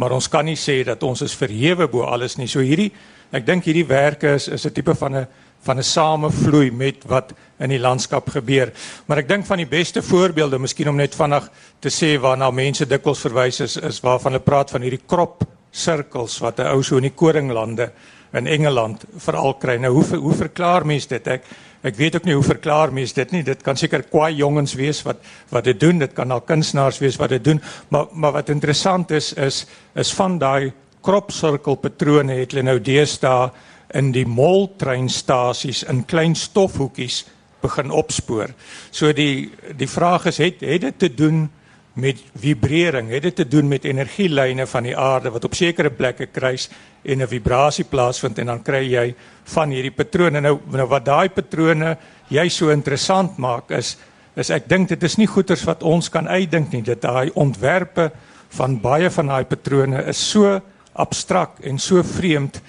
maar ons kan nie sê dat ons is verhewe bo alles nie. So hierdie ek dink hierdie werke is is 'n tipe van 'n van 'n samevloei met wat in die landskap gebeur. Maar ek dink van die beste voorbeelde, miskien om net vinnig te sê waarna mense dikwels verwys is, is waarvan hulle praat van hierdie krop sirkels wat 'n ou so in die koringlande in Engeland veral kry. Nou hoe hoe verklaar mense dit? Ek ek weet ook nie hoe verklaar mense dit nie. Dit kan seker kwaai jongens wees wat wat dit doen. Dit kan al kunstenaars wees wat dit doen. Maar maar wat interessant is is is van daai kropsirkelpatrone het hulle nou deesdae in die moltreinstasies in klein stofhoekies begin opspoor. So die die vraag is het het dit te doen vibrering, het dit te doen met energielyne van die aarde wat op sekere plekke kruis en 'n vibrasie plaasvind en dan kry jy van hierdie patrone. Nou nou wat daai patrone jy so interessant maak is is ek dink dit is nie goeters wat ons kan uitdink nie. Dit daai ontwerpe van baie van daai patrone is so abstrakt en so vreemd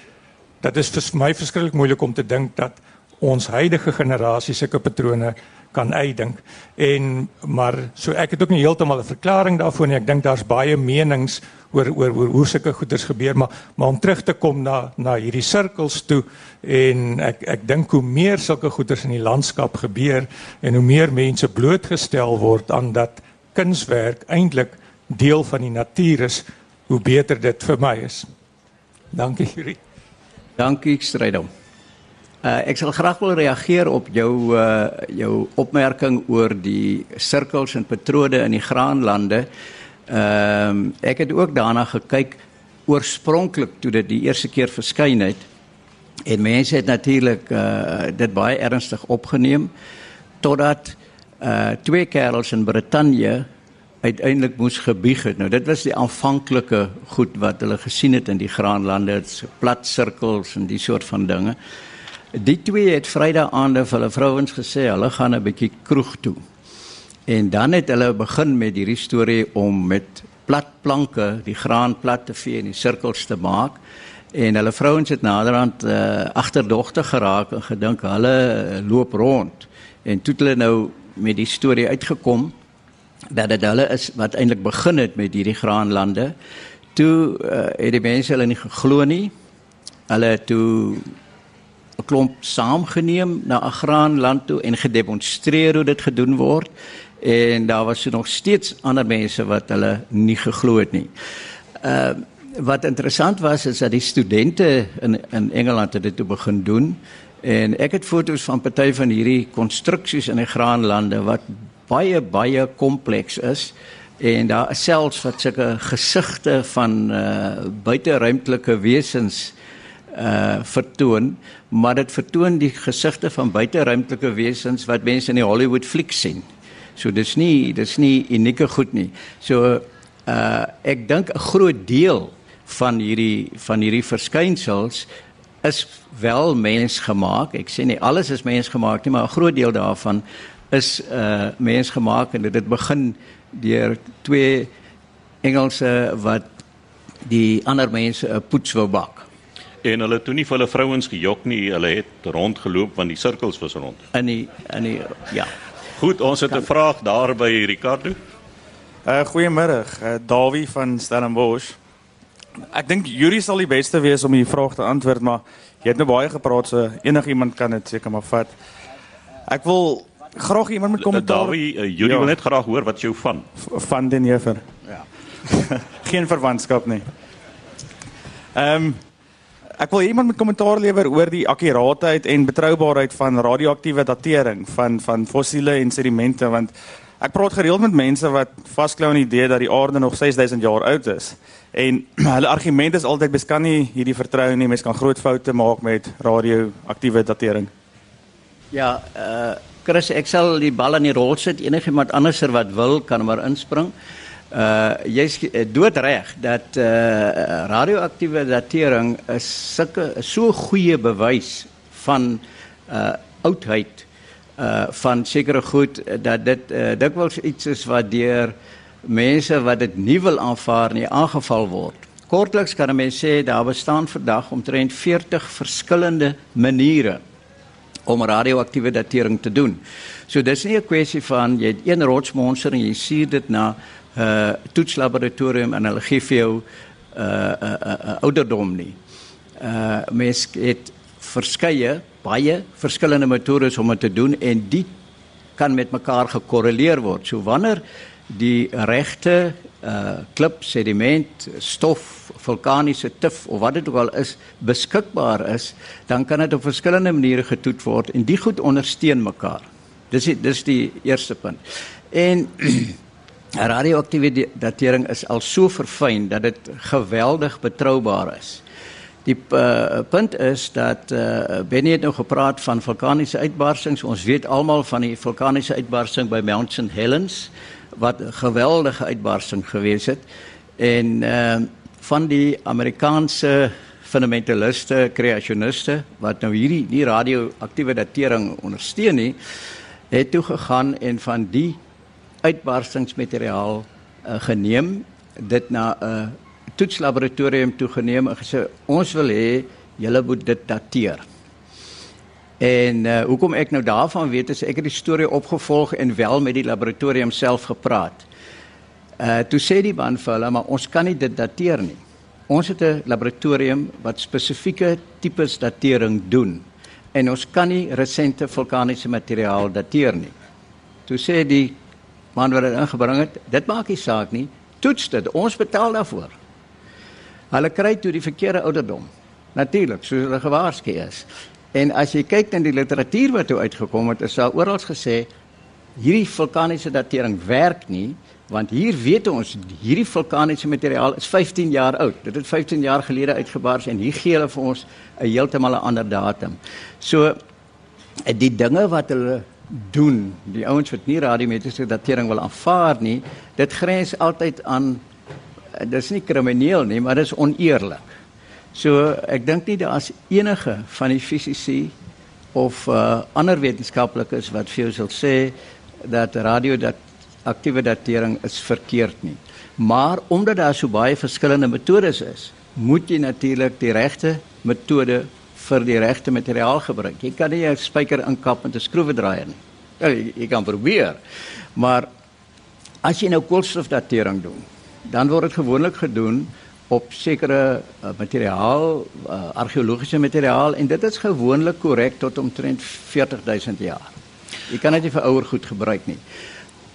dat dit vir my verskriklik moeilik om te dink dat ons huidige generasie sulke patrone kan uitdink. En maar so ek het ook nie heeltemal 'n verklaring daarvoor nie. Ek dink daar's baie menings oor oor oor hoe sulke goeders gebeur, maar maar om terug te kom na na hierdie sirkels toe en ek ek dink hoe meer sulke goeders in die landskap gebeur en hoe meer mense blootgestel word aan dat kunswerk eintlik deel van die natuur is, hoe beter dit vir my is. Dankie Yuri. Dankie Strydom. Uh, ek sal graag wil reageer op jou uh, jou opmerking oor die sirkels en patrone in die graanlande. Ehm um, ek het ook daarna gekyk oorspronklik toe dit die eerste keer verskyn het. En mense het natuurlik uh, dit baie ernstig opgeneem totdat uh twee kerels in Brittanje uiteindelik moes gebieg het. Nou dit was die aanvanklike goed wat hulle gesien het in die graanlande, plat sirkels en die soort van dinge. Die twee het Vrydag aande vir hulle vrouens gesê hulle gaan 'n bietjie kroeg toe. En dan het hulle begin met hierdie storie om met plat planke die graan plat te vee en die sirkels te maak. En hulle vrouens het naderhand uh, agterdogtig geraak en gedink hulle loop rond. En toe het hulle nou met die storie uitgekom dat dit hulle is wat eintlik begin het met hierdie graanlande. Toe uh, het die mense hulle nie geglo nie. Hulle toe 'n klomp saamgeneem na 'n graanland toe en gedemonstreer hoe dit gedoen word. En daar was nog steeds ander mense wat hulle nie geglo het nie. Uh wat interessant was is dat die studente in in Engeland het dit toe begin doen. En ek het foto's van party van hierdie konstruksies in die graanlande wat baie baie kompleks is. En daar is selfs wat sulke gesigte van uh buiteruimtelike wesens uh vertoon maar dit vertoon die gesigte van buiteruimtelike wesens wat mense in die Hollywood fliek sien. So dis nie dis nie unieke goed nie. So uh ek dink 'n groot deel van hierdie van hierdie verskynsels is wel mensgemaak. Ek sê nie alles is mensgemaak nie, maar 'n groot deel daarvan is uh mensgemaak en dit begin deur twee Engelse wat die ander mense 'n poets wou bak. En hulle toe nie vir hulle vrouens gejok nie, hulle het rondgeloop want die sirkels was rond. In die in die ja. Goed, ons het 'n vraag daar by Ricardo. Uh goeiemôre, uh, Dawie van Stellenbosch. Ek dink Yuri sal die beste wees om hierdie vraag te antwoord, maar jy het nou baie gepraat so enigiemand kan dit seker maar vat. Ek wil graag iemand met kommentaar. Dawie, uh, Yuri ja. wil net graag hoor wat jou van van den Jefer. Ja. Geen verwantskap nie. Ehm um, ek wil iemand met kommentaar lewer oor die akkuraatheid en betroubaarheid van radioaktiewe datering van van fossiele en sedimente want ek praat gereeld met mense wat vasklou aan die idee dat die aarde nog 6000 jaar oud is. En hulle argument is altyd mens kan nie hierdie vertrou nie, mens kan groot foute maak met radioaktiewe datering. Ja, uh Chris, ek sal die bal in die rol sit. Enigiemand anderser wat wil, kan maar inspring. Uh jy's eh, doodreg dat uh radioaktiewe datering is sulke so goeie bewys van uh oudheid uh van sekere goed dat dit uh, dikwels iets is wat deur mense wat dit nie wil aanvaar nie aangeval word. Kortliks kan 'n mens sê daar bestaan vandag omtrent 40 verskillende maniere om radioaktiewe datering te doen. So dis nie 'n kwessie van jy het een rotsmonster en jy stuur dit na uh, toetslaboratorium en hulle gee vir jou 'n uh, uh, uh, ouderdom nie. Uh mens het verskeie baie verskillende metodes om dit te doen en dit kan met mekaar gekorreleer word. So wanneer die regte uh klip sediment stof vulkaniese tuf of wat dit ook al is beskikbaar is dan kan dit op verskillende maniere getoet word en die goed ondersteun mekaar dis die, dis die eerste punt en radioaktiewe datering is al so verfyn dat dit geweldig betroubaar is. Die uh, punt is dat uh, Benny het nou gepraat van vulkaniese uitbarstings ons weet almal van die vulkaniese uitbarsting by Mount St Helens wat 'n geweldige uitbarsting gewees het. En uh, van die Amerikaanse fundamentaliste, kreasioniste wat nou hierdie die radioaktiewe datering ondersteun nie, het toe gegaan en van die uitbarstingsmateriaal uh, geneem, dit na 'n uh, toetslaboratorium toegeneem en gesê ons wil hê julle moet dit dateer. En uh, hoekom ek nou daarvan weet is ek het die storie opgevolg en wel met die laboratorium self gepraat. Uh toe sê die man vir hulle maar ons kan nie dit dateer nie. Ons het 'n laboratorium wat spesifieke tipes datering doen en ons kan nie resente vulkaniese materiaal dateer nie. Toe sê die maar wat dit ingebring het, dit maak nie saak nie. Toets dit. Ons betaal daarvoor. Hulle kry toe die verkeerde ouderdom. Natuurlik, soos hulle gewaarsku is. En as jy kyk na die literatuur wat toe uitgekom het, is daar oral gesê hierdie vulkaniese datering werk nie want hier weet ons hierdie vulkaniese materiaal is 15 jaar oud. Dit het 15 jaar gelede uitgebars en hier gee hulle vir ons 'n heeltemal 'n ander datum. So die dinge wat hulle doen, die ouens wat nie radiometriese datering wil aanvaar nie, dit grens altyd aan dis nie krimineel nie, maar dis oneerlik. So ek dink nie daar's enige van die fisici of uh, ander wetenskaplikes wat vir jou sal sê dat radio dat aktiewe datering is verkeerd nie. Maar omdat daar so baie verskillende metodes is, moet jy natuurlik die regte metode vir die regte materiaal gebruik. Jy kan nie 'n spyker inkap met 'n skroewedraaier nie. Nou, jy, jy kan probeer. Maar as jy nou koolstofdatering doen, dan word dit gewoonlik gedoen op sekere uh, materiaal, eh, uh, argeologiese materiaal en dit is gewoonlik korrek tot omtrent 40000 jaar. Jy kan dit nie vir ouer goed gebruik nie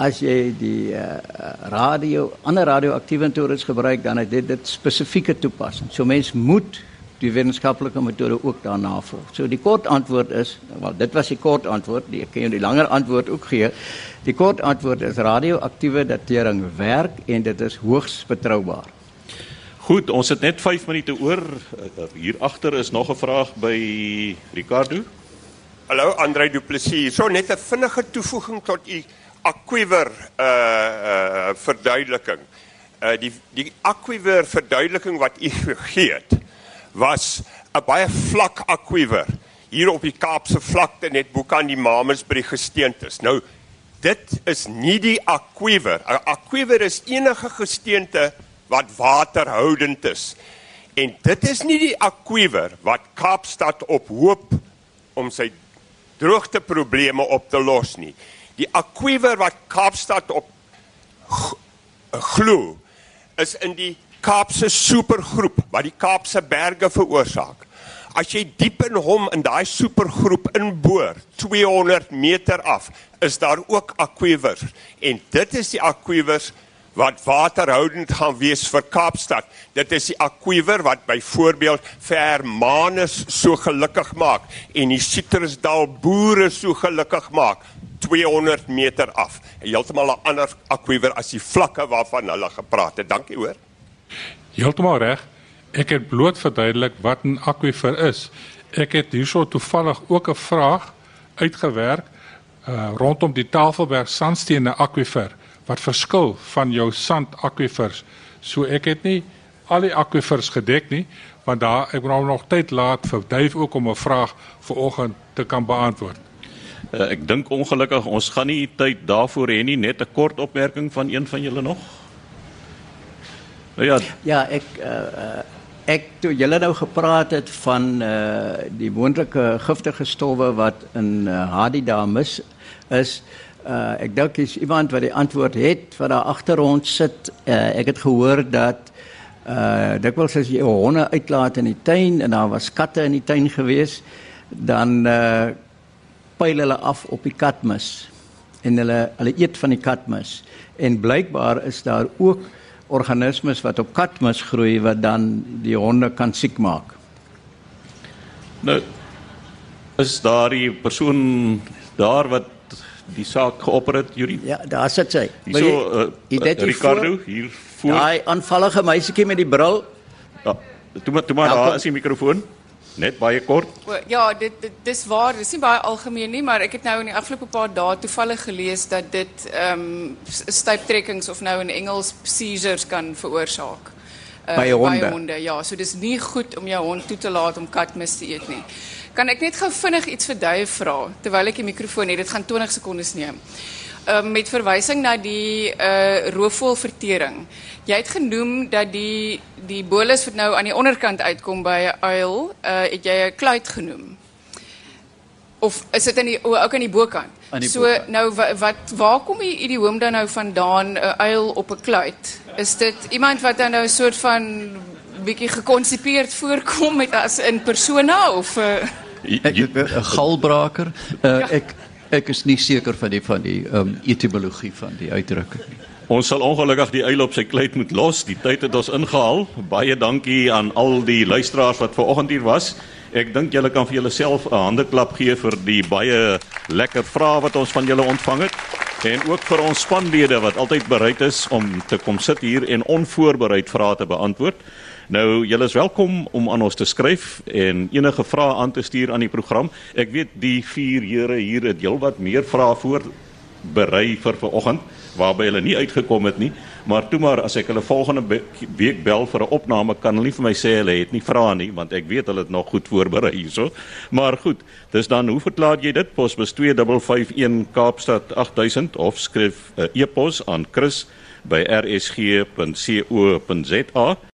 as jy die uh, radio ander radioaktiewe methodes gebruik dan het dit dit spesifieke toepassing. So mens moet die wetenskaplike metode ook daarna volg. So die kort antwoord is, wel dit was die kort antwoord, die, ek kan jou die langer antwoord ook gee. Die kort antwoord is radioaktiewe datering werk en dit is hoogs betroubaar. Goed, ons het net 5 minute oor. Eh, eh, hier agter is nog 'n vraag by Ricardo. Hallo Andre Du Plessis. So net 'n vinnige toevoeging tot u aquiver uh uh verduideliking. Uh die die aquiver verduideliking wat u gegee het was 'n baie vlak akwever hier op die Kaapse vlakte net bo kan die Mamersbrug gesteentes. Nou dit is nie die akwever. 'n Akwever is enige gesteente wat waterhoudend is. En dit is nie die akwever wat Kaapstad op hoop om sy droogteprobleme op te los nie. Die akwever wat Kaapstad op glo is in die Kaapse supergroep wat die Kaapse berge veroorsaak. As jy diep in hom in daai supergroep inboor, 200 meter af, is daar ook akwivers en dit is die akwivers wat waterhoudend gaan wees vir Kaapstad. Dit is die akwiver wat byvoorbeeld vir Hermanus so gelukkig maak en die Citrusdal boere so gelukkig maak 200 meter af. Heeltemal 'n ander akwiver as die vlakke waarvan hulle gepraat het. Dankie hoor. Heeltemal reg. Ek het bloot verduidelik wat 'n akwifer is. Ek het hierso toevallig ook 'n vraag uitgewerk uh, rondom die Tafelberg sandstene akwifer wat verskil van jou sandakwifers. So ek het nie al die akwifers gedek nie, want daar ek moet nou nog tyd laat vir Duif ook om 'n vraag vanoggend te kan beantwoord. Uh, ek dink ongelukkig ons gaan nie tyd daarvoor hê nie, net 'n kort opmerking van een van julle nog. Nou ja. Ja, ek uh, ek toe julle nou gepraat het van uh, die moontlike giftige stowwe wat in uh, Hadidamus is Uh, ek dink is iemand wat die antwoord het wat daar agter ons sit. Uh, ek het gehoor dat uh dikwels as jy honde uitlaat in die tuin en daar was katte in die tuin gewees, dan uh pyl hulle af op die katmis en hulle hulle eet van die katmis. En blykbaar is daar ook organismes wat op katmis groei wat dan die honde kan siek maak. Nou is daardie persoon daar wat die saak geopper het, Juri? Ja, daar sit sy. Hierso uh, uh, Ricardo voor, hier voor. Daai aanvallige meisietjie met die bril. Ja, toe maar toe maar ja, daar is die mikrofoon. Net baie kort. O, ja, dit, dit dis waar, dis nie baie algemeen nie, maar ek het nou in die afgelope paar dae toevallig gelees dat dit ehm um, stuiptrekkings of nou in Engels seizures kan veroorsaak. Eh, uh, by honde. By honde. Ja, so dis nie goed om jou hond toe te laat om katmis te eet nie. Kan ek net gou vinnig iets vir Duif vra terwyl ek die mikrofoon het? Dit gaan 20 sekondes neem. Ehm uh, met verwysing na die uh, roofvoëlvertering. Jy het genoem dat die die bolus wat nou aan die onderkant uitkom by 'n uil, uh, het jy 'n kluit genoem. Of is dit in die ook aan die bokant? Aan die so bokant. nou wat waar kom die idioom dan nou vandaan 'n uil op 'n kluit? Is dit iemand wat dan nou 'n soort van bietjie gekonsipeerd voorkom met as in persona of 'n uh... 'n galbraker. Uh, ek ek is nie seker van die van die um, etimologie van die uitdrukking nie. Ons sal ongelukkig die uil op sy kluit moet los. Die tyd het ons ingehaal. Baie dankie aan al die luisteraars wat ver oggend hier was. Ek dink julle kan vir julleself 'n handeklap gee vir die baie lekker vrae wat ons van julle ontvang het en ook vir ons spanlede wat altyd bereid is om te kom sit hier en onvoorbereid vrae te beantwoord. Nou, julle is welkom om aan ons te skryf en enige vrae aan te stuur aan die program. Ek weet die vier here hier het heelwat meer vrae voor berei vir vanoggend waarby hulle nie uitgekom het nie, maar toe maar as ek hulle volgende week bel vir 'n opname kan hulle nie vir my sê hulle het nie vra nie want ek weet hulle het nog goed voorberei hierso. Maar goed, dis dan hoe verklaar jy dit? Posbus 2551 Kaapstad 8000 of skryf 'n uh, e-pos aan chris by rsg.co.za